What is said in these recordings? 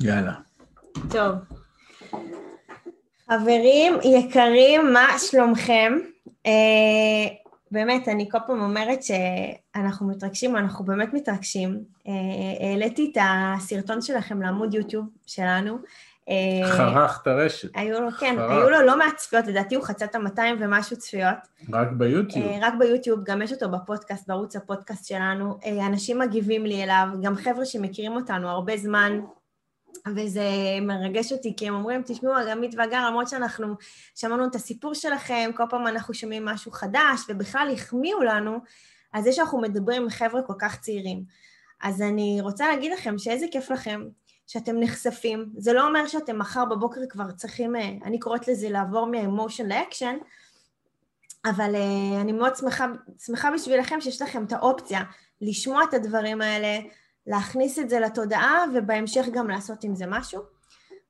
יאללה. טוב. חברים יקרים, מה שלומכם? Uh, באמת, אני כל פעם אומרת שאנחנו מתרגשים, אנחנו באמת מתרגשים. Uh, העליתי את הסרטון שלכם לעמוד יוטיוב שלנו. Uh, חרך את הרשת. היו לו, כן, חרך. היו לו לא מעט צפיות, לדעתי הוא חצה את ה-200 ומשהו צפיות. רק ביוטיוב. Uh, רק ביוטיוב, גם יש אותו בפודקאסט, בערוץ הפודקאסט שלנו. Uh, אנשים מגיבים לי אליו, גם חבר'ה שמכירים אותנו הרבה זמן, וזה מרגש אותי, כי הם אומרים, תשמעו, עמית והגר, למרות שאנחנו שמענו את הסיפור שלכם, כל פעם אנחנו שומעים משהו חדש, ובכלל החמיאו לנו, אז זה שאנחנו מדברים עם חבר'ה כל כך צעירים. אז אני רוצה להגיד לכם שאיזה כיף לכם שאתם נחשפים. זה לא אומר שאתם מחר בבוקר כבר צריכים, אה, אני קוראת לזה לעבור מהאמושן לאקשן, אבל uh, אני מאוד שמחה, שמחה בשבילכם שיש לכם את האופציה לשמוע את הדברים האלה, להכניס את זה לתודעה ובהמשך גם לעשות עם זה משהו.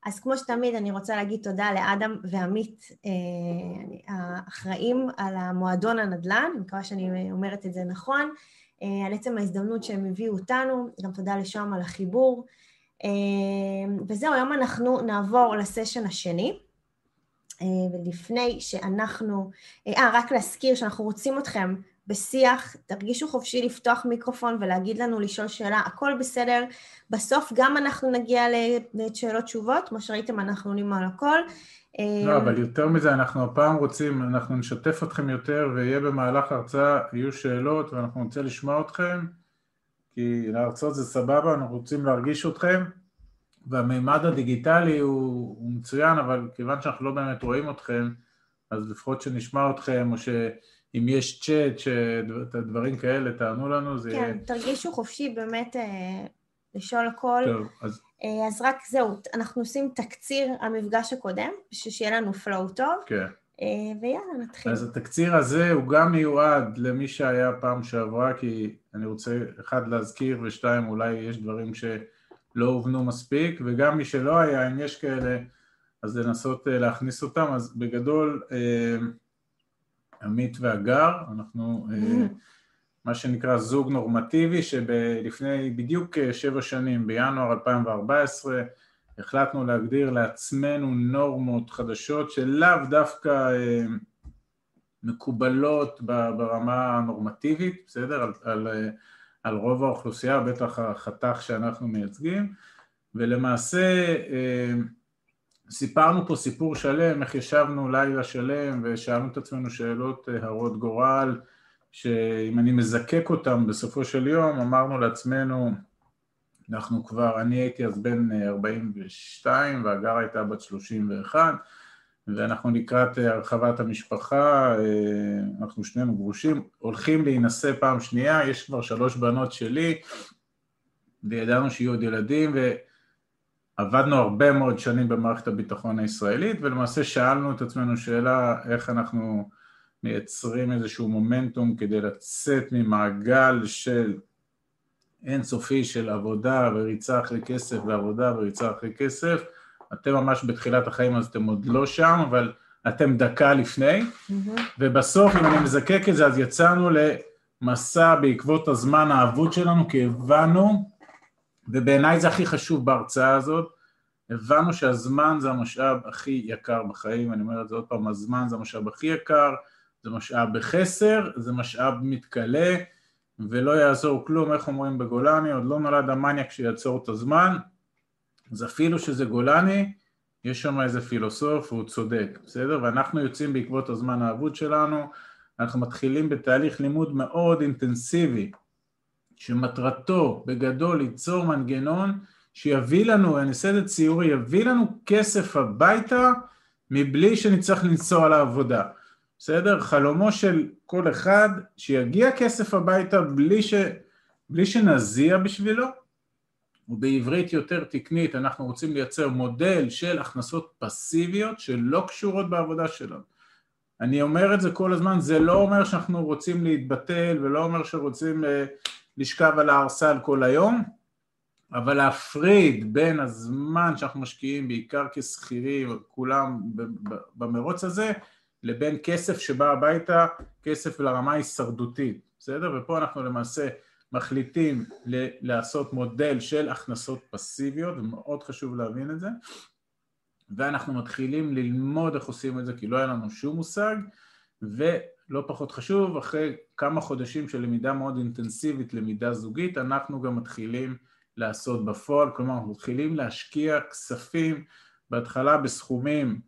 אז כמו שתמיד אני רוצה להגיד תודה לאדם ועמית אה, האחראים על המועדון הנדל"ן, אני מקווה שאני אומרת את זה נכון, אה, על עצם ההזדמנות שהם הביאו אותנו, גם תודה לשוהם על החיבור. אה, וזהו, היום אנחנו נעבור לסשן השני. ולפני שאנחנו, אה, רק להזכיר שאנחנו רוצים אתכם בשיח, תרגישו חופשי לפתוח מיקרופון ולהגיד לנו, לשאול שאלה, הכל בסדר. בסוף גם אנחנו נגיע לשאלות תשובות, כמו שראיתם, אנחנו עונים על הכל. לא, אבל יותר מזה, אנחנו הפעם רוצים, אנחנו נשתף אתכם יותר, ויהיה במהלך ההרצאה, יהיו שאלות, ואנחנו נרצה לשמוע אתכם, כי להרצות זה סבבה, אנחנו רוצים להרגיש אתכם, והמימד הדיגיטלי הוא, הוא מצוין, אבל כיוון שאנחנו לא באמת רואים אתכם, אז לפחות שנשמע אתכם, או ש... אם יש צ'אט, שדברים כאלה, תענו לנו, זה כן, יהיה... כן, תרגישו חופשי באמת אה, לשאול הכל. טוב, אז... אה, אז רק זהו, אנחנו עושים תקציר המפגש הקודם, בשביל שיהיה לנו flow טוב. כן. אה, ויאללה, נתחיל. אז התקציר הזה הוא גם מיועד למי שהיה פעם שעברה, כי אני רוצה, אחד, להזכיר, ושתיים, אולי יש דברים שלא הובנו מספיק, וגם מי שלא היה, אם יש כאלה, אז לנסות אה, להכניס אותם. אז בגדול, אה, עמית והגר, אנחנו אה, מה שנקרא זוג נורמטיבי שלפני בדיוק אה, שבע שנים, בינואר 2014, החלטנו להגדיר לעצמנו נורמות חדשות שלאו דווקא אה, מקובלות ברמה הנורמטיבית, בסדר? על, על, על רוב האוכלוסייה, בטח החתך שאנחנו מייצגים, ולמעשה סיפרנו פה סיפור שלם, איך ישבנו לילה שלם ושאלנו את עצמנו שאלות אה, הרות גורל, שאם אני מזקק אותן בסופו של יום, אמרנו לעצמנו, אנחנו כבר, אני הייתי אז בן 42 אה, והגר הייתה בת 31 ואנחנו לקראת אה, הרחבת המשפחה, אנחנו שנינו גרושים, הולכים להינשא פעם שנייה, יש כבר שלוש בנות שלי וידענו שיהיו עוד ילדים ו... עבדנו הרבה מאוד שנים במערכת הביטחון הישראלית ולמעשה שאלנו את עצמנו שאלה איך אנחנו מייצרים איזשהו מומנטום כדי לצאת ממעגל של אינסופי של עבודה וריצה אחרי כסף ועבודה וריצה אחרי כסף אתם ממש בתחילת החיים אז אתם עוד לא שם אבל אתם דקה לפני mm-hmm. ובסוף אם אני מזקק את זה אז יצאנו למסע בעקבות הזמן האבוד שלנו כי הבנו ובעיניי זה הכי חשוב בהרצאה הזאת, הבנו שהזמן זה המשאב הכי יקר בחיים, אני אומר את זה עוד פעם, הזמן זה המשאב הכי יקר, זה משאב בחסר, זה משאב מתכלה, ולא יעזור כלום, איך אומרים בגולני, עוד לא נולד המניאק שיעצור את הזמן, אז אפילו שזה גולני, יש שם איזה פילוסוף והוא צודק, בסדר? ואנחנו יוצאים בעקבות הזמן האבוד שלנו, אנחנו מתחילים בתהליך לימוד מאוד אינטנסיבי שמטרתו בגדול ליצור מנגנון שיביא לנו, אני אעשה את זה ציורי, יביא לנו כסף הביתה מבלי שנצטרך לנסוע לעבודה. בסדר? חלומו של כל אחד שיגיע כסף הביתה בלי, ש... בלי שנזיע בשבילו, ובעברית יותר תקנית אנחנו רוצים לייצר מודל של הכנסות פסיביות שלא קשורות בעבודה שלנו. אני אומר את זה כל הזמן, זה לא אומר שאנחנו רוצים להתבטל ולא אומר שרוצים uh, לשכב על הערסל כל היום, אבל להפריד בין הזמן שאנחנו משקיעים בעיקר כשכירים, כולם במרוץ הזה, לבין כסף שבא הביתה, כסף לרמה הישרדותית, בסדר? ופה אנחנו למעשה מחליטים לעשות מודל של הכנסות פסיביות, ומאוד חשוב להבין את זה, ואנחנו מתחילים ללמוד איך עושים את זה, כי לא היה לנו שום מושג, ולא פחות חשוב, אחרי כמה חודשים של למידה מאוד אינטנסיבית, למידה זוגית, אנחנו גם מתחילים לעשות בפועל, כלומר אנחנו מתחילים להשקיע כספים בהתחלה בסכומים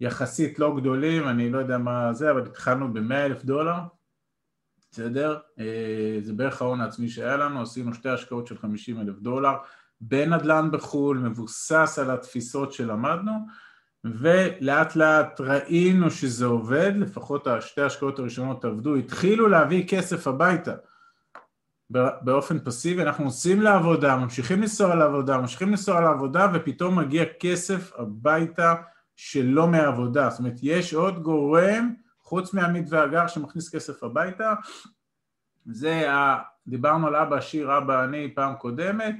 יחסית לא גדולים, אני לא יודע מה זה, אבל התחלנו ב-100 אלף דולר, בסדר? אה, זה בערך ההון העצמי שהיה לנו, עשינו שתי השקעות של 50 אלף דולר בנדל"ן בחו"ל, מבוסס על התפיסות שלמדנו, ולאט לאט ראינו שזה עובד, לפחות שתי ההשקעות הראשונות עבדו, התחילו להביא כסף הביתה. באופן פסיבי, אנחנו עושים לעבודה, ממשיכים לנסוע לעבודה, ממשיכים לנסוע לעבודה ופתאום מגיע כסף הביתה שלא מהעבודה, זאת אומרת יש עוד גורם חוץ מעמית והגר שמכניס כסף הביתה, זה, ה... דיברנו על אבא עשיר, אבא עני פעם קודמת,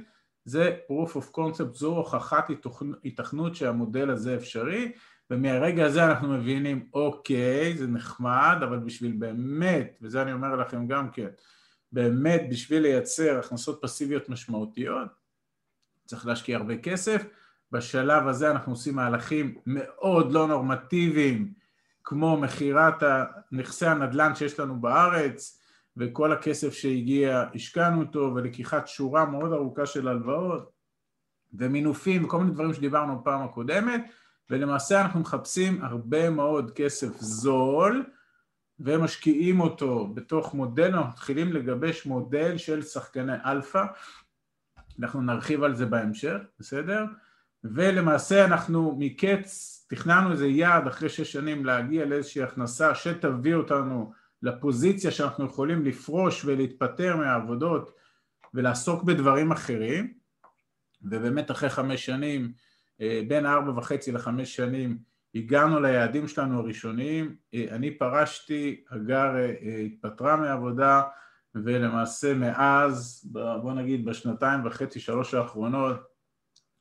זה proof of concept, זו הוכחת התכנות שהמודל הזה אפשרי, ומהרגע הזה אנחנו מבינים, אוקיי, זה נחמד, אבל בשביל באמת, וזה אני אומר לכם גם כן, באמת בשביל לייצר הכנסות פסיביות משמעותיות, צריך להשקיע הרבה כסף, בשלב הזה אנחנו עושים מהלכים מאוד לא נורמטיביים, כמו מכירת נכסי הנדל"ן שיש לנו בארץ, וכל הכסף שהגיע השקענו אותו, ולקיחת שורה מאוד ארוכה של הלוואות, ומינופים וכל מיני דברים שדיברנו בפעם הקודמת, ולמעשה אנחנו מחפשים הרבה מאוד כסף זול, ומשקיעים אותו בתוך מודל, אנחנו מתחילים לגבש מודל של שחקני אלפא, אנחנו נרחיב על זה בהמשך, בסדר? ולמעשה אנחנו מקץ, תכננו איזה יעד אחרי שש שנים להגיע לאיזושהי הכנסה שתביא אותנו לפוזיציה שאנחנו יכולים לפרוש ולהתפטר מהעבודות ולעסוק בדברים אחרים, ובאמת אחרי חמש שנים, אה, בין ארבע וחצי לחמש שנים, הגענו ליעדים שלנו הראשוניים, אה, אני פרשתי, הגר אה, התפטרה מהעבודה ולמעשה מאז, בוא נגיד בשנתיים וחצי, שלוש האחרונות,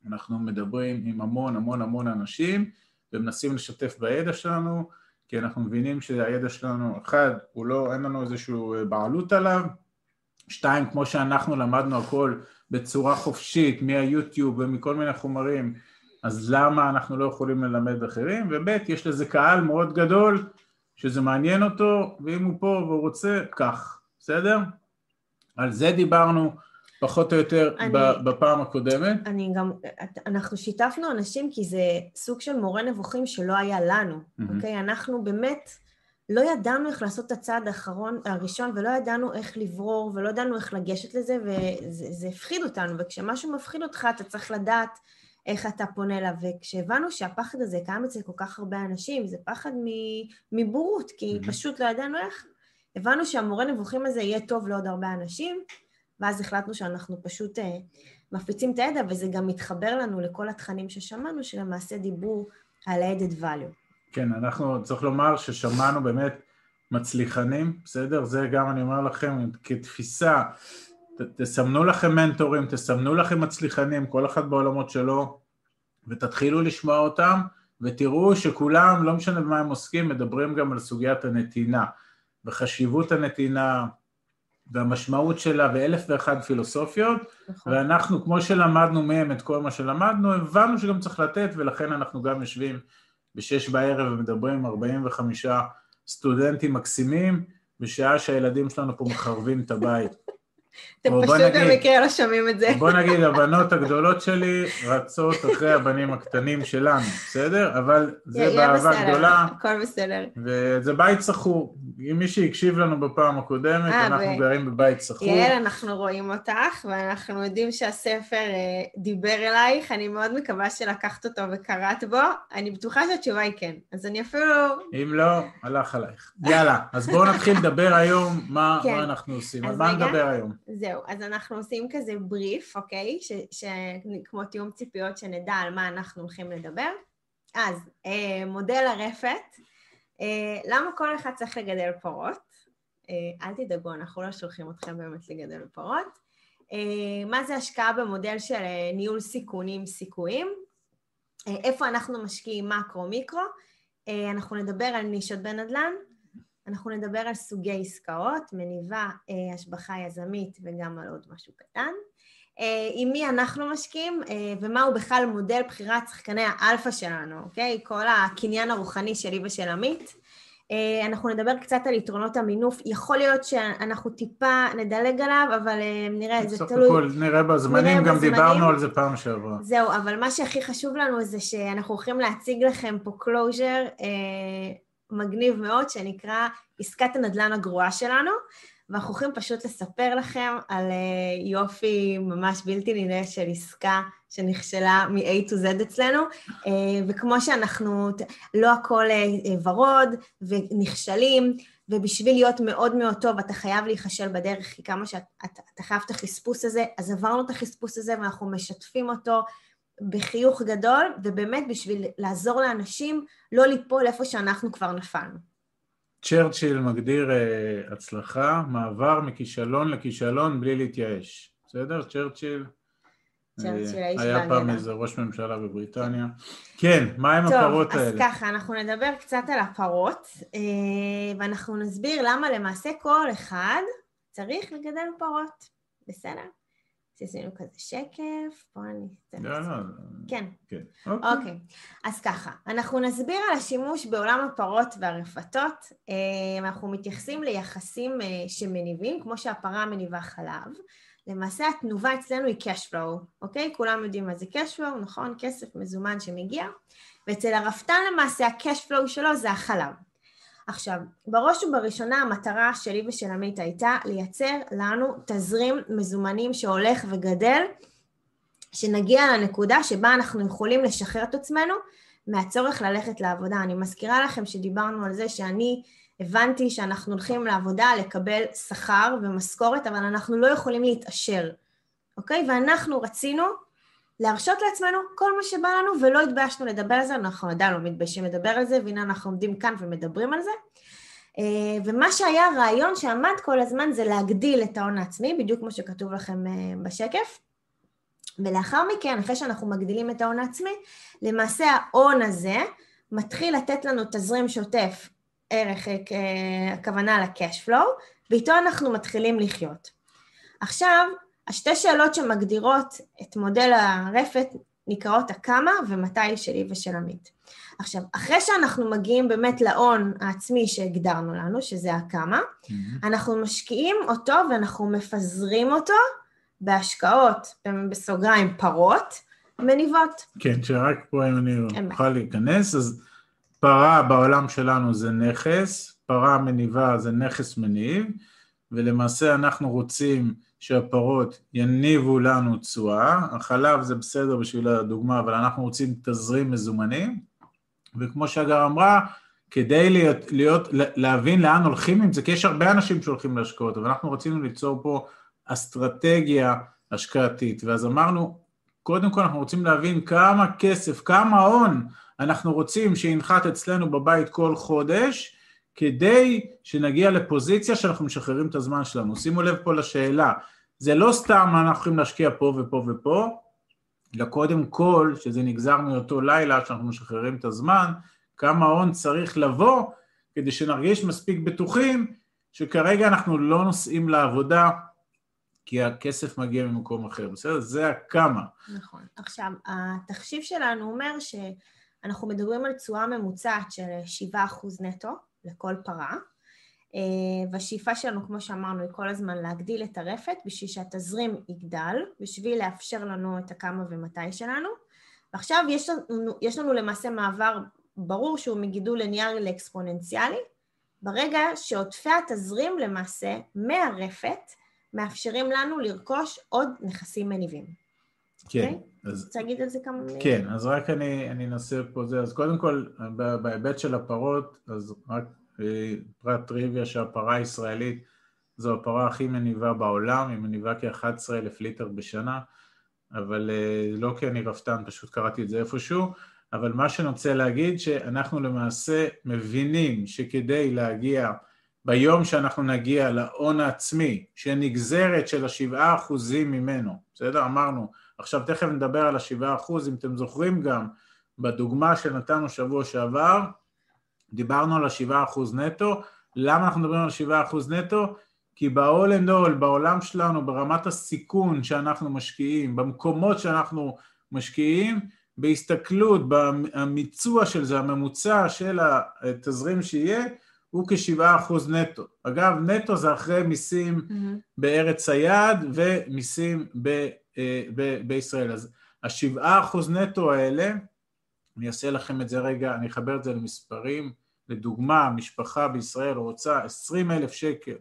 אנחנו מדברים עם המון המון המון אנשים ומנסים לשתף בידע שלנו, כי אנחנו מבינים שהידע שלנו, אחד, הוא לא, אין לנו איזושהי בעלות עליו, שתיים, כמו שאנחנו למדנו הכל בצורה חופשית מהיוטיוב ומכל מיני חומרים, אז למה אנחנו לא יכולים ללמד אחרים? וב' יש לזה קהל מאוד גדול שזה מעניין אותו, ואם הוא פה והוא רוצה, כך, בסדר? על זה דיברנו פחות או יותר אני, בפעם הקודמת. אני גם, אנחנו שיתפנו אנשים כי זה סוג של מורה נבוכים שלא היה לנו, mm-hmm. אוקיי? אנחנו באמת לא ידענו איך לעשות את הצעד האחרון, הראשון, ולא ידענו איך לברור, ולא ידענו איך לגשת לזה, וזה הפחיד אותנו, וכשמשהו מפחיד אותך אתה צריך לדעת איך אתה פונה אליו, וכשהבנו שהפחד הזה קיים אצל כל כך הרבה אנשים, זה פחד מבורות, כי mm-hmm. פשוט לא ידענו איך, הבנו שהמורה נבוכים הזה יהיה טוב לעוד הרבה אנשים, ואז החלטנו שאנחנו פשוט uh, מפיצים את הידע, וזה גם מתחבר לנו לכל התכנים ששמענו, שלמעשה דיברו על added value. כן, אנחנו, צריך לומר ששמענו באמת מצליחנים, בסדר? זה גם אני אומר לכם כתפיסה, ת, תסמנו לכם מנטורים, תסמנו לכם מצליחנים, כל אחד בעולמות שלו, ותתחילו לשמוע אותם, ותראו שכולם, לא משנה במה הם עוסקים, מדברים גם על סוגיית הנתינה, וחשיבות הנתינה, והמשמעות שלה ואלף ואחד פילוסופיות, נכון. ואנחנו, כמו שלמדנו מהם את כל מה שלמדנו, הבנו שגם צריך לתת, ולכן אנחנו גם יושבים בשש בערב ומדברים עם 45 סטודנטים מקסימים, בשעה שהילדים שלנו פה מחרבים את הבית. אתם פשוט במקרה לא שומעים את זה. בוא נגיד, הבנות הגדולות שלי רצות אחרי הבנים הקטנים שלנו, בסדר? אבל זה באהבה גדולה. הכל בסדר. וזה בית סחור. אם מי שהקשיב לנו בפעם הקודמת, אה, אנחנו גרים בבית סחור. יעל, אנחנו רואים אותך, ואנחנו יודעים שהספר אה, דיבר אלייך, אני מאוד מקווה שלקחת אותו וקראת בו. אני בטוחה שהתשובה היא כן, אז אני אפילו... אם לא, הלך עלייך. יאללה, אז בואו נתחיל לדבר היום מה, כן. מה אנחנו עושים. על מה נדבר היום? זהו, אז אנחנו עושים כזה בריף, אוקיי? ש, ש, כמו תיאום ציפיות, שנדע על מה אנחנו הולכים לדבר. אז, אה, מודל הרפת, אה, למה כל אחד צריך לגדל פרות? אה, אל תדאגו, אנחנו לא שולחים אתכם באמת לגדל פרות. אה, מה זה השקעה במודל של אה, ניהול סיכונים סיכויים? אה, איפה אנחנו משקיעים מקרו-מיקרו? אה, אנחנו נדבר על נישות בנדל"ן, אנחנו נדבר על סוגי עסקאות, מניבה, אה, השבחה יזמית וגם על עוד משהו קטן. אה, עם מי אנחנו משקיעים ומהו בכלל מודל בחירת שחקני האלפא שלנו, אוקיי? כל הקניין הרוחני שלי ושל עמית. אה, אנחנו נדבר קצת על יתרונות המינוף, יכול להיות שאנחנו טיפה נדלג עליו, אבל אה, נראה, זה תלוי... בסוף הכל נראה בזמנים, נראה גם בזמנים. דיברנו על זה פעם שעברה. זהו, אבל מה שהכי חשוב לנו זה שאנחנו הולכים להציג לכם פה אה, מגניב מאוד, שנקרא עסקת הנדל"ן הגרועה שלנו. ואנחנו הולכים פשוט לספר לכם על אה, יופי ממש בלתי נראה של עסקה שנכשלה מ-A to Z אצלנו, אה, וכמו שאנחנו, לא הכל אה, ורוד ונכשלים, ובשביל להיות מאוד מאוד טוב אתה חייב להיכשל בדרך, כי כמה שאתה חייב את החספוס הזה, אז עברנו את החספוס הזה ואנחנו משתפים אותו בחיוך גדול, ובאמת בשביל לעזור לאנשים לא ליפול איפה שאנחנו כבר נפלנו. צ'רצ'יל מגדיר uh, הצלחה, מעבר מכישלון לכישלון בלי להתייאש. בסדר? צ'רצ'יל? צ'רצ'יל, האיש היה פעם איזה ראש ממשלה בבריטניה. כן, מה עם טוב, הפרות האלה? טוב, אז ככה, אנחנו נדבר קצת על הפרות, uh, ואנחנו נסביר למה למעשה כל אחד צריך לגדל פרות. בסדר? עשינו כזה שקף, פה אני... לא, לא. כן. כן. אוקיי. אוקיי. אז ככה, אנחנו נסביר על השימוש בעולם הפרות והרפתות. אה, אנחנו מתייחסים ליחסים אה, שמניבים, כמו שהפרה מניבה חלב. למעשה התנובה אצלנו היא cash flow, אוקיי? כולם יודעים מה זה cash flow, נכון? כסף מזומן שמגיע. ואצל הרפתן למעשה ה-cash flow שלו זה החלב. עכשיו, בראש ובראשונה המטרה שלי ושל עמית הייתה לייצר לנו תזרים מזומנים שהולך וגדל, שנגיע לנקודה שבה אנחנו יכולים לשחרר את עצמנו מהצורך ללכת לעבודה. אני מזכירה לכם שדיברנו על זה שאני הבנתי שאנחנו הולכים לעבודה לקבל שכר ומשכורת, אבל אנחנו לא יכולים להתעשר, אוקיי? ואנחנו רצינו להרשות לעצמנו כל מה שבא לנו ולא התביישנו לדבר על זה, אנחנו עדיין לא מתביישים לדבר על זה, והנה אנחנו עומדים כאן ומדברים על זה. אה, ומה שהיה הרעיון שעמד כל הזמן זה להגדיל את ההון העצמי, בדיוק כמו שכתוב לכם אה, בשקף. ולאחר מכן, אחרי שאנחנו מגדילים את ההון העצמי, למעשה ההון הזה מתחיל לתת לנו תזרים שוטף, ערך, אה, הכוונה ל-cash flow, ואיתו אנחנו מתחילים לחיות. עכשיו, השתי שאלות שמגדירות את מודל הרפת נקראות הכמה ומתי שלי ושל עמית. עכשיו, אחרי שאנחנו מגיעים באמת להון העצמי שהגדרנו לנו, שזה הכמה, mm-hmm. אנחנו משקיעים אותו ואנחנו מפזרים אותו בהשקעות, בסוגריים פרות, מניבות. כן, שרק פה אם אני אוכל להיכנס, אז פרה בעולם שלנו זה נכס, פרה מניבה זה נכס מניב, ולמעשה אנחנו רוצים שהפרות יניבו לנו תשואה, החלב זה בסדר בשביל הדוגמה, אבל אנחנו רוצים תזרים מזומנים, וכמו שהגר אמרה, כדי להיות, להיות, להבין לאן הולכים עם זה, כי יש הרבה אנשים שהולכים להשקעות, אבל אנחנו רצינו ליצור פה אסטרטגיה השקעתית, ואז אמרנו, קודם כל אנחנו רוצים להבין כמה כסף, כמה הון אנחנו רוצים שינחת אצלנו בבית כל חודש, כדי שנגיע לפוזיציה שאנחנו משחררים את הזמן שלנו. שימו לב פה לשאלה, זה לא סתם אנחנו יכולים להשקיע פה ופה ופה, אלא קודם כל, שזה נגזר מאותו לילה שאנחנו משחררים את הזמן, כמה הון צריך לבוא כדי שנרגיש מספיק בטוחים שכרגע אנחנו לא נוסעים לעבודה כי הכסף מגיע ממקום אחר, בסדר? זה הכמה. נכון. עכשיו, התחשיב שלנו אומר שאנחנו מדברים על תשואה ממוצעת של 7% נטו לכל פרה, אה, והשאיפה שלנו, כמו שאמרנו, היא כל הזמן להגדיל את הרפת בשביל שהתזרים יגדל, בשביל לאפשר לנו את הכמה ומתי שלנו. ועכשיו יש לנו, יש לנו למעשה מעבר ברור שהוא מגידול ליניארי לאקספוננציאלי, ברגע שעודפי התזרים למעשה מהרפת מאפשרים לנו לרכוש עוד נכסים מניבים. כן. Okay? אוקיי? אז... רוצה להגיד על זה כמה מילים? כן, אז רק אני, אני אנסה פה זה. אז קודם כל, בהיבט של הפרות, אז רק פרט טריוויה שהפרה הישראלית זו הפרה הכי מניבה בעולם, היא מניבה כ-11 אלף ליטר בשנה, אבל אה, לא כי אני רפתן, פשוט קראתי את זה איפשהו, אבל מה שאני רוצה להגיד שאנחנו למעשה מבינים שכדי להגיע, ביום שאנחנו נגיע להון העצמי, שנגזרת של השבעה אחוזים ממנו, בסדר? אמרנו, עכשיו תכף נדבר על השבעה אחוז, אם אתם זוכרים גם, בדוגמה שנתנו שבוע שעבר, דיברנו על השבעה אחוז נטו, למה אנחנו מדברים על 7% נטו? כי ב-all and all, בעולם שלנו, ברמת הסיכון שאנחנו משקיעים, במקומות שאנחנו משקיעים, בהסתכלות, במיצוע של זה, הממוצע של התזרים שיהיה, הוא כ-7% נטו. אגב, נטו זה אחרי מיסים mm-hmm. בארץ היעד ומיסים ב, אה, ב, בישראל. אז ה-7% נטו האלה, אני אעשה לכם את זה רגע, אני אחבר את זה למספרים. לדוגמה, משפחה בישראל רוצה 20 אלף שקל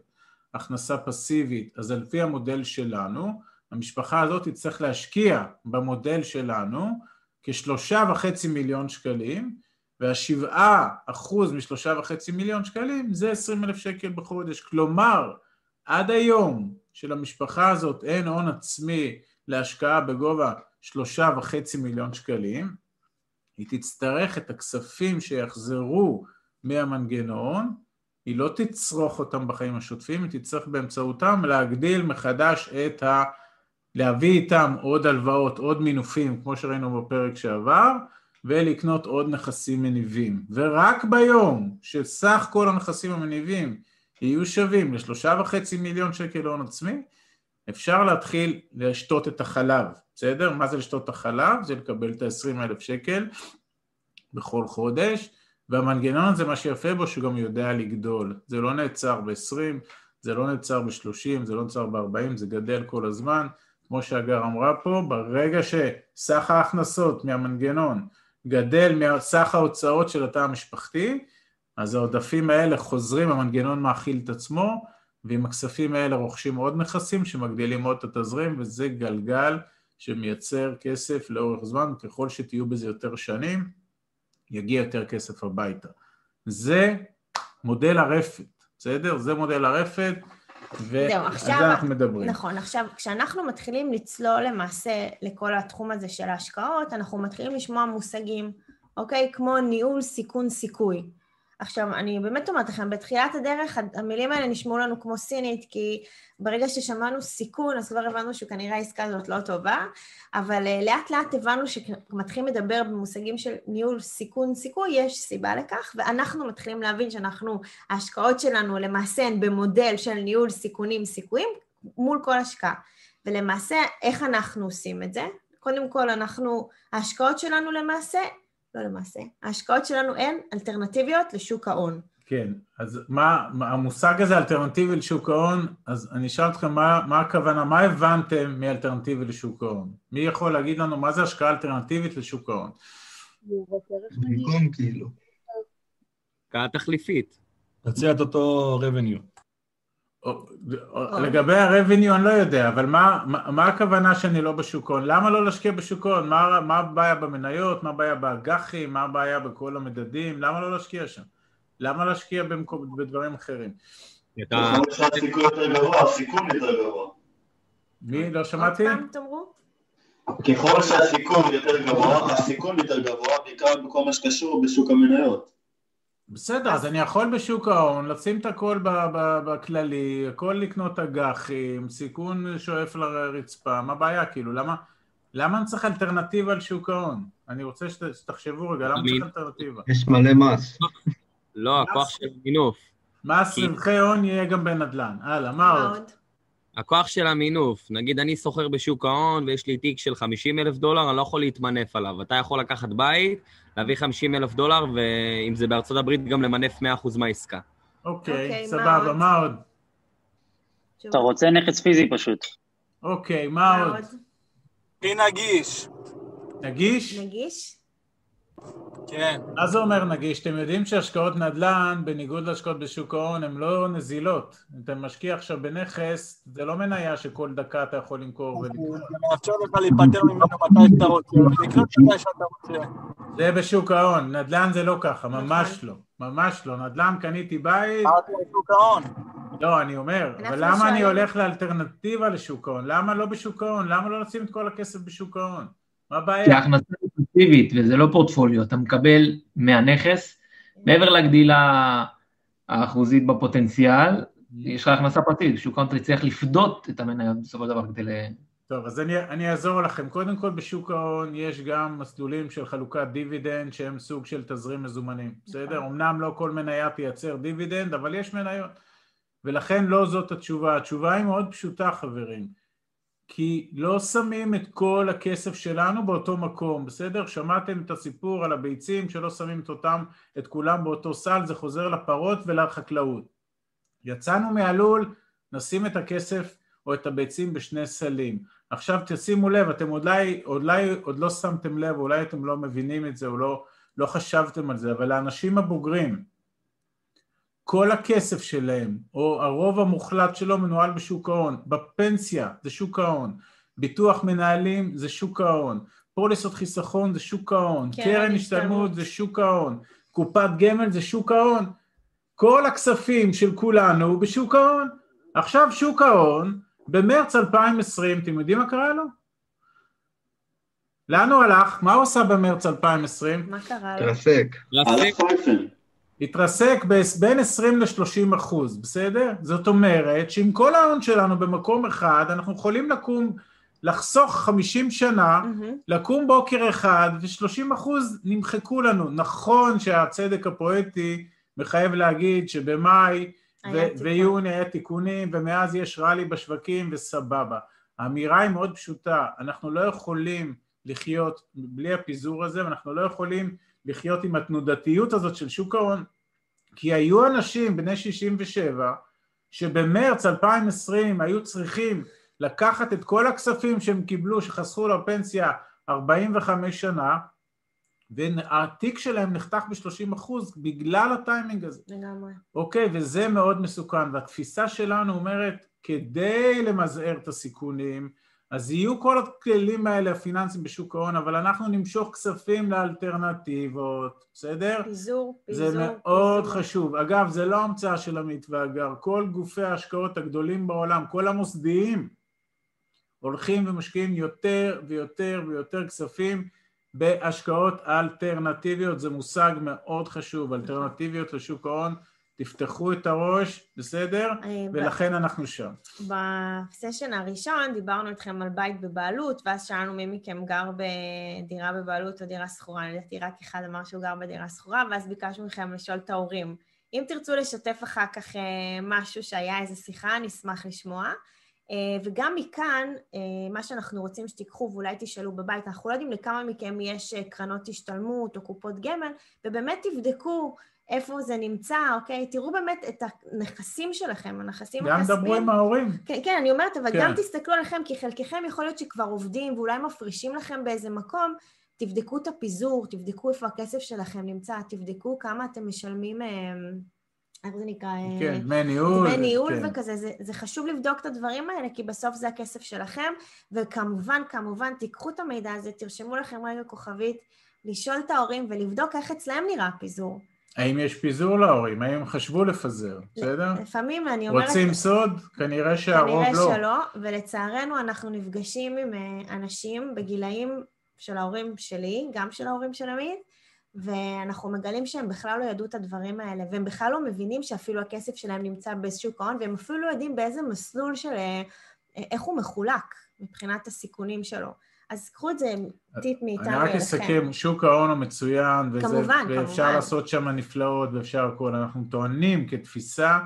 הכנסה פסיבית, אז על פי המודל שלנו, המשפחה הזאת תצטרך להשקיע במודל שלנו כשלושה וחצי מיליון שקלים, והשבעה אחוז משלושה וחצי מיליון שקלים זה עשרים אלף שקל בחודש. כלומר, עד היום שלמשפחה הזאת אין הון עצמי להשקעה בגובה שלושה וחצי מיליון שקלים, היא תצטרך את הכספים שיחזרו מהמנגנון, היא לא תצרוך אותם בחיים השוטפים, היא תצטרך באמצעותם להגדיל מחדש את ה... להביא איתם עוד הלוואות, עוד מינופים, כמו שראינו בפרק שעבר, ולקנות עוד נכסים מניבים. ורק ביום שסך כל הנכסים המניבים יהיו שווים לשלושה וחצי מיליון שקל הון עצמי, אפשר להתחיל לשתות את החלב, בסדר? מה זה לשתות את החלב? זה לקבל את ה-20 אלף שקל בכל חודש, והמנגנון הזה, מה שיפה בו, שהוא גם יודע לגדול. זה לא נעצר ב-20, זה לא נעצר ב-30, זה לא נעצר ב-40, זה גדל כל הזמן. כמו שהגר אמרה פה, ברגע שסך ההכנסות מהמנגנון גדל מסך ההוצאות של התא המשפחתי, אז העודפים האלה חוזרים, המנגנון מאכיל את עצמו, ועם הכספים האלה רוכשים עוד נכסים שמגדילים עוד את התזרים, וזה גלגל שמייצר כסף לאורך זמן, ככל שתהיו בזה יותר שנים, יגיע יותר כסף הביתה. זה מודל הרפת, בסדר? זה מודל הרפת. ועל זה אנחנו מדברים. נכון, עכשיו כשאנחנו מתחילים לצלול למעשה לכל התחום הזה של ההשקעות, אנחנו מתחילים לשמוע מושגים, אוקיי? כמו ניהול סיכון סיכוי. עכשיו, אני באמת אומרת לכם, בתחילת הדרך המילים האלה נשמעו לנו כמו סינית, כי ברגע ששמענו סיכון, אז כבר הבנו שכנראה העסקה הזאת לא טובה, אבל אה, לאט לאט הבנו שכשמתחילים לדבר במושגים של ניהול סיכון סיכוי, יש סיבה לכך, ואנחנו מתחילים להבין שאנחנו, ההשקעות שלנו למעשה הן במודל של ניהול סיכונים סיכויים מול כל השקעה. ולמעשה, איך אנחנו עושים את זה? קודם כל, אנחנו, ההשקעות שלנו למעשה לא למעשה. ההשקעות שלנו הן אלטרנטיביות לשוק ההון. כן, אז מה, מה המושג הזה אלטרנטיבי לשוק ההון, אז אני אשאל אתכם מה, מה הכוונה, מה הבנתם מאלטרנטיבי לשוק ההון? מי יכול להגיד לנו מה זה השקעה אלטרנטיבית לשוק ההון? במקום כאילו. השקעה תחליפית. תציע את אותו revenue. לגבי ה-revenue אני לא יודע, אבל מה, מה, מה הכוונה שאני לא בשוק ההון? למה לא להשקיע בשוק ההון? מה, מה הבעיה במניות? מה הבעיה באג"חים? מה הבעיה בכל המדדים? למה לא להשקיע שם? למה להשקיע במקום, בדברים אחרים? יותר גבוה, יותר גבוה. מי? לא שמעתי? ככל שהסיכון יותר גבוה, הסיכון יותר גבוה, בעיקר בכל מה שקשור בשוק המניות. בסדר, אז אני יכול בשוק ההון לשים את הכל בכללי, הכל לקנות אג"חים, סיכון שואף לרצפה, מה הבעיה כאילו, למה, למה אני צריך אלטרנטיבה על שוק ההון? אני רוצה שתחשבו רגע, למה צריך אלטרנטיבה? יש מלא מס. לא, הכוח של מינוף. מס רווחי הון יהיה גם בנדל"ן. הלאה, מה עוד? הכוח של המינוף, נגיד אני סוחר בשוק ההון ויש לי תיק של 50 אלף דולר, אני לא יכול להתמנף עליו. אתה יכול לקחת בית, להביא 50 אלף דולר, ואם זה בארצות הברית, גם למנף 100% מהעסקה. אוקיי, אוקיי סבבה, מה עוד? אתה רוצה נכס פיזי פשוט. אוקיי, מה עוד? הכי נגיש. נגיש? נגיש? כן. מה זה אומר נגיש? אתם יודעים שהשקעות נדל"ן, בניגוד להשקעות בשוק ההון, הן לא נזילות. אתה משקיע עכשיו בנכס, זה לא מניה שכל דקה אתה יכול למכור ולקנות. זה מאפשר לך להיפטר ממנו מתי שאתה רוצה, ולקנות מתי שאתה רוצה. זה בשוק ההון, נדל"ן זה לא ככה, ממש לא. ממש לא. נדל"ן קניתי בית... אמרתי בשוק ההון. לא, אני אומר, אבל למה אני הולך לאלטרנטיבה לשוק ההון? למה לא בשוק ההון? למה לא לשים את כל הכסף בשוק ההון? מה הבעיה? כי ההכנסה פסיבית וזה לא פורטפוליו, אתה מקבל מהנכס, מעבר לגדילה האחוזית בפוטנציאל, יש לך הכנסה פרטית, שוק ההון צריך לפדות את המניות בסופו של דבר כדי ל... טוב, אז אני, אני אעזור לכם. קודם כל בשוק ההון יש גם מסלולים של חלוקת דיבידנד שהם סוג של תזרים מזומנים, בסדר? אמנם לא כל מניה תייצר דיבידנד, אבל יש מניות. ולכן לא זאת התשובה. התשובה היא מאוד פשוטה, חברים. כי לא שמים את כל הכסף שלנו באותו מקום, בסדר? שמעתם את הסיפור על הביצים שלא שמים את אותם, את כולם באותו סל, זה חוזר לפרות ולחקלאות. יצאנו מהלול, נשים את הכסף או את הביצים בשני סלים. עכשיו תשימו לב, אתם אולי, אולי עוד לא שמתם לב, אולי אתם לא מבינים את זה או לא, לא חשבתם על זה, אבל האנשים הבוגרים, כל הכסף שלהם, או הרוב המוחלט שלו מנוהל בשוק ההון, בפנסיה זה שוק ההון, ביטוח מנהלים זה שוק ההון, פוליסות חיסכון זה שוק ההון, קרן קרן השתלמות זה שוק ההון, קופת גמל זה שוק ההון, כל הכספים של כולנו בשוק ההון. עכשיו שוק ההון, במרץ 2020, אתם יודעים מה קרה לו? לאן הוא הלך? מה הוא עשה במרץ 2020? מה קרה לו? תרסק. פייפן. התרסק בין 20 ל-30 אחוז, בסדר? זאת אומרת שעם כל ההון שלנו במקום אחד, אנחנו יכולים לקום, לחסוך 50 שנה, מהמם. לקום בוקר אחד ו-30 אחוז נמחקו לנו. נכון שהצדק הפואטי מחייב להגיד שבמאי ו-. ויוני היה תיקונים ומאז יש רלי בשווקים וסבבה. האמירה היא מאוד פשוטה, אנחנו לא יכולים לחיות בלי הפיזור הזה ואנחנו לא יכולים לחיות עם התנודתיות הזאת של שוק ההון כי היו אנשים בני 67 שבמרץ 2020 היו צריכים לקחת את כל הכספים שהם קיבלו, שחסכו לפנסיה 45 שנה והתיק שלהם נחתך ב-30 אחוז בגלל הטיימינג הזה. לגמרי. אוקיי, וזה מאוד מסוכן, והתפיסה שלנו אומרת, כדי למזער את הסיכונים, אז יהיו כל הכללים האלה הפיננסיים בשוק ההון, אבל אנחנו נמשוך כספים לאלטרנטיבות, בסדר? פיזור, פיזור, זה מאוד פיזור. חשוב. אגב, זה לא המצאה של עמית ואגר, כל גופי ההשקעות הגדולים בעולם, כל המוסדיים, הולכים ומשקיעים יותר ויותר ויותר כספים בהשקעות אלטרנטיביות, זה מושג מאוד חשוב, אלטרנטיביות לשוק ההון, תפתחו את הראש, בסדר? אה, ולכן אנחנו שם. בסשן הראשון דיברנו איתכם על בית בבעלות, ואז שאלנו מי מכם גר בדירה בבעלות או דירה שכורה, לדעתי רק אחד אמר שהוא גר בדירה שכורה, ואז ביקשנו מכם לשאול את ההורים. אם תרצו לשתף אחר כך אה, משהו שהיה איזו שיחה, נשמח לשמוע. אה, וגם מכאן, אה, מה שאנחנו רוצים שתיקחו ואולי תשאלו בבית, אנחנו לא יודעים לכמה מכם יש אה, קרנות השתלמות או קופות גמל, ובאמת תבדקו איפה זה נמצא, אוקיי? תראו באמת את הנכסים שלכם, הנכסים גם הכספיים. דברו עם ההורים. כן, כן, אני אומרת, אבל כן. גם תסתכלו עליכם, כי חלקכם יכול להיות שכבר עובדים ואולי מפרישים לכם באיזה מקום, תבדקו את הפיזור, תבדקו איפה הכסף שלכם נמצא, תבדקו כמה אתם משלמים, איך זה נקרא? אה, כן, דמי ניהול. דמי ניהול כן. וכזה, זה, זה חשוב לבדוק את הדברים האלה, כי בסוף זה הכסף שלכם, וכמובן, כמובן, תיקחו את המידע הזה, תרשמו לכם רגע כוכבית, לשאול את ההורים ולבדוק איך אצלם נראה הפיזור. האם יש פיזור להורים? האם הם חשבו לפזר? בסדר? לפעמים אני אומרת... רוצים סוד? כנראה שהרוב כנראה לא. שלא, ולצערנו אנחנו נפגשים עם אה, אנשים בגילאים של ההורים שלי, גם של ההורים של עמית, ואנחנו מגלים שהם בכלל לא ידעו את הדברים האלה, והם בכלל לא מבינים שאפילו הכסף שלהם נמצא בשוק ההון, והם אפילו לא יודעים באיזה מסלול של... אה, איך הוא מחולק מבחינת הסיכונים שלו. אז קחו את זה טיפ מאיתנו אני רק אליכם. אסכם, שוק ההון הוא מצוין, וזה, כמובן, ואפשר כמובן. לעשות שם נפלאות ואפשר הכל. אנחנו טוענים כתפיסה,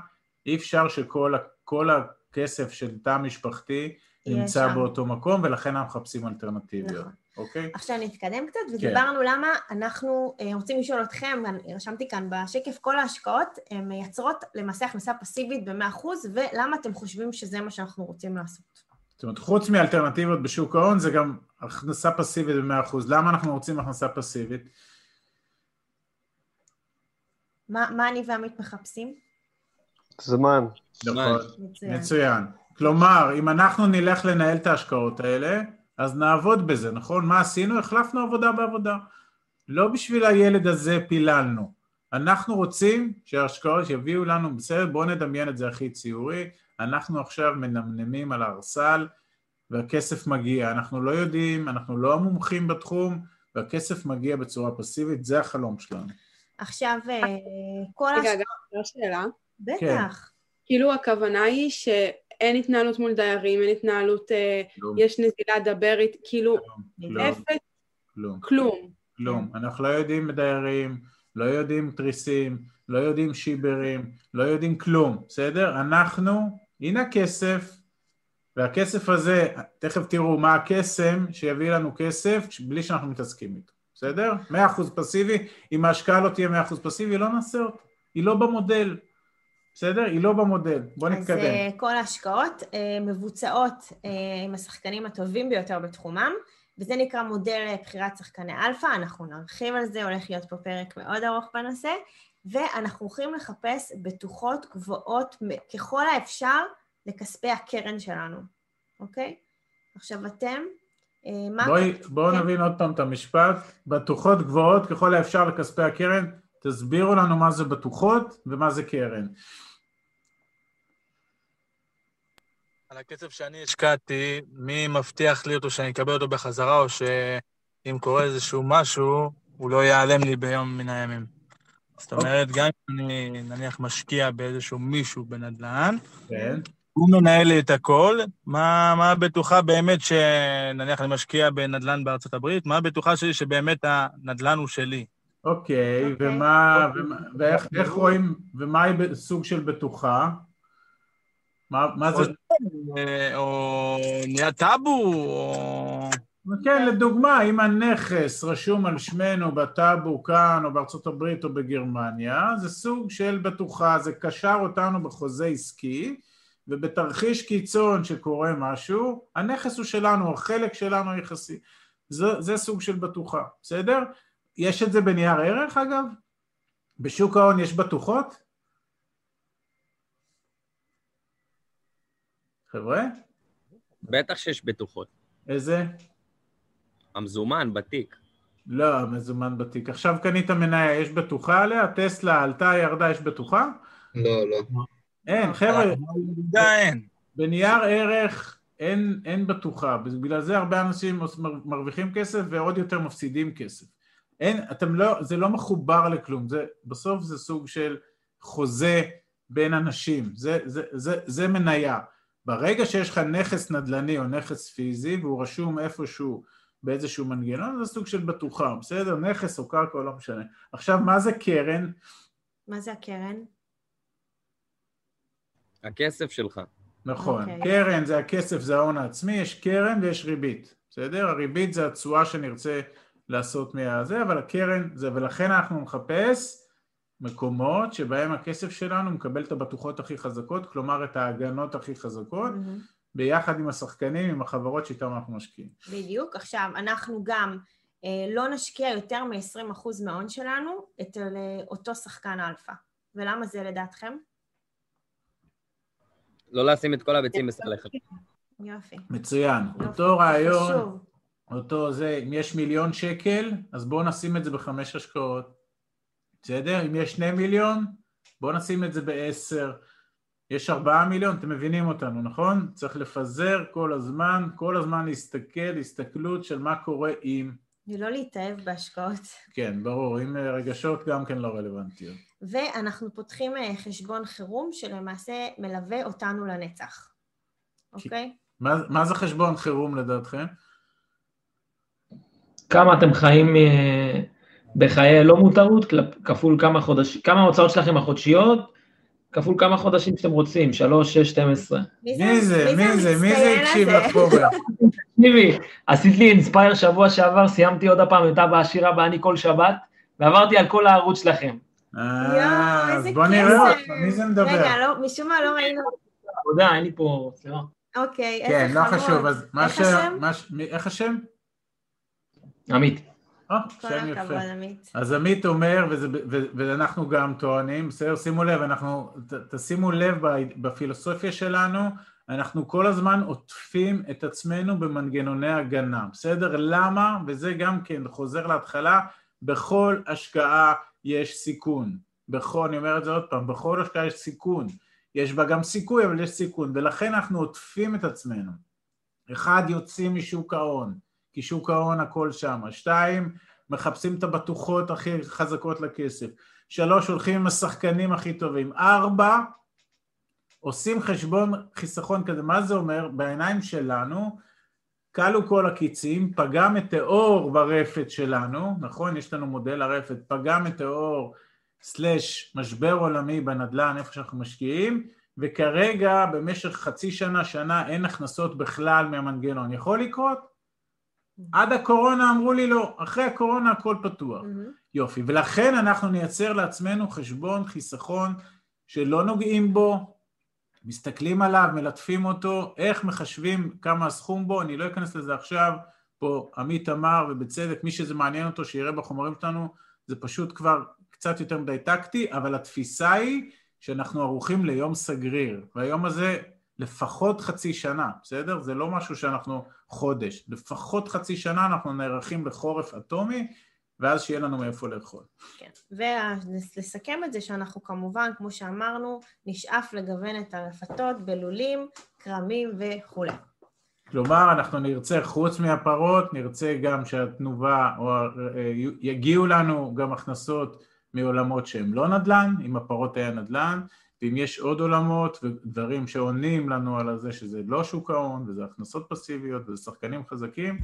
אי אפשר שכל הכסף של תא משפחתי נמצא שם. באותו מקום, ולכן אנחנו מחפשים אלטרנטיביות, נכון. אוקיי? עכשיו נתקדם קצת, כן. ודיברנו למה אנחנו אה, רוצים לשאול אתכם, רשמתי כאן בשקף, כל ההשקעות מייצרות למעשה הכנסה פסיבית ב-100%, ולמה אתם חושבים שזה מה שאנחנו רוצים לעשות? זאת אומרת, חוץ מאלטרנטיבות בשוק ההון, זה גם הכנסה פסיבית ב-100%. למה אנחנו רוצים הכנסה פסיבית? מה, מה אני ועמית מחפשים? זמן. נכון. מצוין. מצוין. כלומר, אם אנחנו נלך לנהל את ההשקעות האלה, אז נעבוד בזה, נכון? מה עשינו? החלפנו עבודה בעבודה. לא בשביל הילד הזה פיללנו. אנחנו רוצים שההשקעות יביאו לנו, בסדר, בואו נדמיין את זה הכי ציורי, אנחנו עכשיו מנמנמים על הארסל והכסף מגיע. אנחנו לא יודעים, אנחנו לא המומחים בתחום, והכסף מגיע בצורה פסיבית, זה החלום שלנו. עכשיו, אה, כל רגע, ההשקעות... גם שאלה? כן. בטח. כאילו הכוונה היא שאין התנהלות מול דיירים, אין התנהלות, אה, כלום. יש נזילה, דבר איתי, כאילו, כלום. אפס, כלום. כלום. כלום. אנחנו לא יודעים דיירים, לא יודעים תריסים, לא יודעים שיברים, לא יודעים כלום, בסדר? אנחנו, הנה הכסף, והכסף הזה, תכף תראו מה הקסם שיביא לנו כסף בלי שאנחנו מתעסקים איתו, בסדר? 100% פסיבי, אם ההשקעה לא תהיה 100% פסיבי, לא נעשה אותה. היא לא במודל, בסדר? היא לא במודל. בוא אז נתקדם. אה, כל ההשקעות אה, מבוצעות אה, עם השחקנים הטובים ביותר בתחומם, וזה נקרא מודל בחירת שחקני אלפא, אנחנו נרחיב על זה, הולך להיות פה פרק מאוד ארוך בנושא, ואנחנו הולכים לחפש בטוחות גבוהות ככל האפשר לכספי הקרן שלנו, אוקיי? עכשיו אתם, מה... בואי, בואו כן. נבין עוד פעם את המשפט. בטוחות גבוהות ככל האפשר לכספי הקרן. תסבירו לנו מה זה בטוחות ומה זה קרן. על הכסף שאני השקעתי, מי מבטיח לי אותו שאני אקבל אותו בחזרה, או שאם קורה איזשהו משהו, הוא לא ייעלם לי ביום מן הימים. זאת אומרת, גם אם אני נניח משקיע באיזשהו מישהו בנדל"ן, כן. הוא מנהל לי את הכל, מה, מה הבטוחה באמת שנניח אני משקיע בנדל"ן בארצות הברית, מה הבטוחה שלי שבאמת הנדל"ן הוא שלי? אוקיי, אוקיי. ומה, ומה- ואיך איך רואים, ומהי ב- סוג של בטוחה? מה, מה זה? או נהיה טאבו, או... כן, לדוגמה, אם הנכס רשום על שמנו בטאבו כאן, או בארצות הברית או בגרמניה, זה סוג של בטוחה, זה קשר אותנו בחוזה עסקי, ובתרחיש קיצון שקורה משהו, הנכס הוא שלנו, החלק שלנו היחסי. זה, זה סוג של בטוחה, בסדר? יש את זה בנייר ערך אגב? בשוק ההון יש בטוחות? חבר'ה? בטח שיש בטוחות. איזה? המזומן, בתיק. לא, מזומן בתיק. עכשיו קנית מניה, יש בטוחה עליה? טסלה עלתה, ירדה, יש בטוחה? לא, לא. אין, חבר'ה, ירידה אין. בנייר ערך אין, אין בטוחה, בגלל זה הרבה אנשים מרוויחים כסף ועוד יותר מפסידים כסף. אין, אתם לא, זה לא מחובר לכלום, זה, בסוף זה סוג של חוזה בין אנשים, זה, זה, זה, זה מניה. ברגע שיש לך נכס נדל"ני או נכס פיזי והוא רשום איפשהו באיזשהו מנגנון, זה סוג של בטוחה, בסדר? נכס או קרקע או לא משנה. עכשיו, מה זה קרן? מה זה הקרן? הכסף שלך. נכון, אוקיי. קרן זה הכסף, זה ההון העצמי, יש קרן ויש ריבית, בסדר? הריבית זה התשואה שנרצה לעשות מהזה, אבל הקרן זה, ולכן אנחנו נחפש מקומות שבהם הכסף שלנו מקבל את הבטוחות הכי חזקות, כלומר את ההגנות הכי חזקות, מהמם. ביחד עם השחקנים, עם החברות שאיתן אנחנו משקיעים. בדיוק. עכשיו, אנחנו גם אה, לא נשקיע יותר מ-20% מההון שלנו אצל אה, אותו שחקן אלפא. ולמה זה לדעתכם? לא לשים את כל הביצים בסל אחד. יופי. מצוין, יופי. אותו רעיון, חשוב. אותו זה, אם יש מיליון שקל, אז בואו נשים את זה בחמש השקעות. בסדר? אם יש שני מיליון, בואו נשים את זה בעשר. יש ארבעה מיליון, אתם מבינים אותנו, נכון? צריך לפזר כל הזמן, כל הזמן להסתכל, הסתכלות של מה קורה עם... ולא להתאהב בהשקעות. כן, ברור, עם אה, רגשות גם כן לא רלוונטיות. ואנחנו פותחים אה, חשבון חירום שלמעשה מלווה אותנו לנצח. אוקיי? מה, מה זה חשבון חירום לדעתכם? כמה אתם חיים אה, בחיי לא מותרות, כפול כמה חודשים, כמה ההוצאות שלכם החודשיות, כפול כמה חודשים שאתם רוצים, 3, 6, 12. מי זה? מי זה? מי זה הקשיב הזה? לפורר? תקשיבי, עשית לי אינספייר שבוע שעבר, סיימתי עוד הפעם את אבא עשירה באני כל שבת, ועברתי על כל הערוץ שלכם. אה, אז בוא נראה. אותך, מי זה מדבר? רגע, לא, משום מה לא ראינו. עבודה, אין לי פה, סליחה. אוקיי, כן, איזה לא חמוד. חשוב, אז מה איך ש... השם? איך השם? עמית. אה, כל שם הכבוד, יפה. עמית. אז עמית אומר, וזה, ו, ואנחנו גם טוענים, בסדר, שימו לב, אנחנו, ת, תשימו לב בפילוסופיה שלנו, אנחנו כל הזמן עוטפים את עצמנו במנגנוני הגנה, בסדר? למה? וזה גם כן חוזר להתחלה, בכל השקעה יש סיכון. בכל, אני אומר את זה עוד פעם, בכל השקעה יש סיכון. יש בה גם סיכוי, אבל יש סיכון, ולכן אנחנו עוטפים את עצמנו. אחד, יוצאים משוק ההון, כי שוק ההון הכל שם. שתיים, מחפשים את הבטוחות הכי חזקות לכסף. שלוש, הולכים עם השחקנים הכי טובים. ארבע, עושים חשבון חיסכון כזה, מה זה אומר? בעיניים שלנו, כלו כל הקיצים, פגע מטאור ברפת שלנו, נכון? יש לנו מודל הרפת, פגע מטאור סלש משבר עולמי בנדל"ן, איפה שאנחנו משקיעים, וכרגע במשך חצי שנה, שנה, אין הכנסות בכלל מהמנגנון. יכול לקרות? עד הקורונה אמרו לי לא, אחרי הקורונה הכל פתוח. יופי, ולכן אנחנו נייצר לעצמנו חשבון חיסכון שלא נוגעים בו, מסתכלים עליו, מלטפים אותו, איך מחשבים כמה הסכום בו, אני לא אכנס לזה עכשיו, פה עמית אמר, ובצדק, מי שזה מעניין אותו שיראה בחומרים שלנו, זה פשוט כבר קצת יותר מדי טקטי, אבל התפיסה היא שאנחנו ערוכים ליום סגריר, והיום הזה לפחות חצי שנה, בסדר? זה לא משהו שאנחנו חודש, לפחות חצי שנה אנחנו נערכים לחורף אטומי, ואז שיהיה לנו מאיפה לאכול. כן, ולסכם את זה שאנחנו כמובן, כמו שאמרנו, נשאף לגוון את הרפתות בלולים, כרמים וכולי. כלומר, אנחנו נרצה, חוץ מהפרות, נרצה גם שהתנובה, או יגיעו לנו גם הכנסות מעולמות שהם לא נדל"ן, אם הפרות היה נדל"ן, ואם יש עוד עולמות ודברים שעונים לנו על זה שזה לא שוק ההון, וזה הכנסות פסיביות, וזה שחקנים חזקים,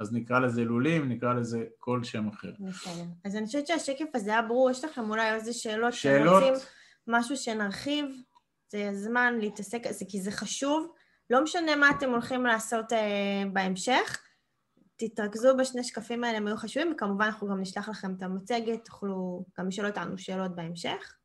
אז נקרא לזה לולים, נקרא לזה כל שם אחר. בסדר. אז אני חושבת שהשקף הזה היה ברור, יש לכם אולי איזה שאלות שאלות? רוצים משהו שנרחיב, זה הזמן להתעסק, זה, כי זה חשוב, לא משנה מה אתם הולכים לעשות אה, בהמשך, תתרכזו בשני שקפים האלה, הם היו חשובים, וכמובן אנחנו גם נשלח לכם את המצגת, תוכלו גם לשאול אותנו שאלות בהמשך.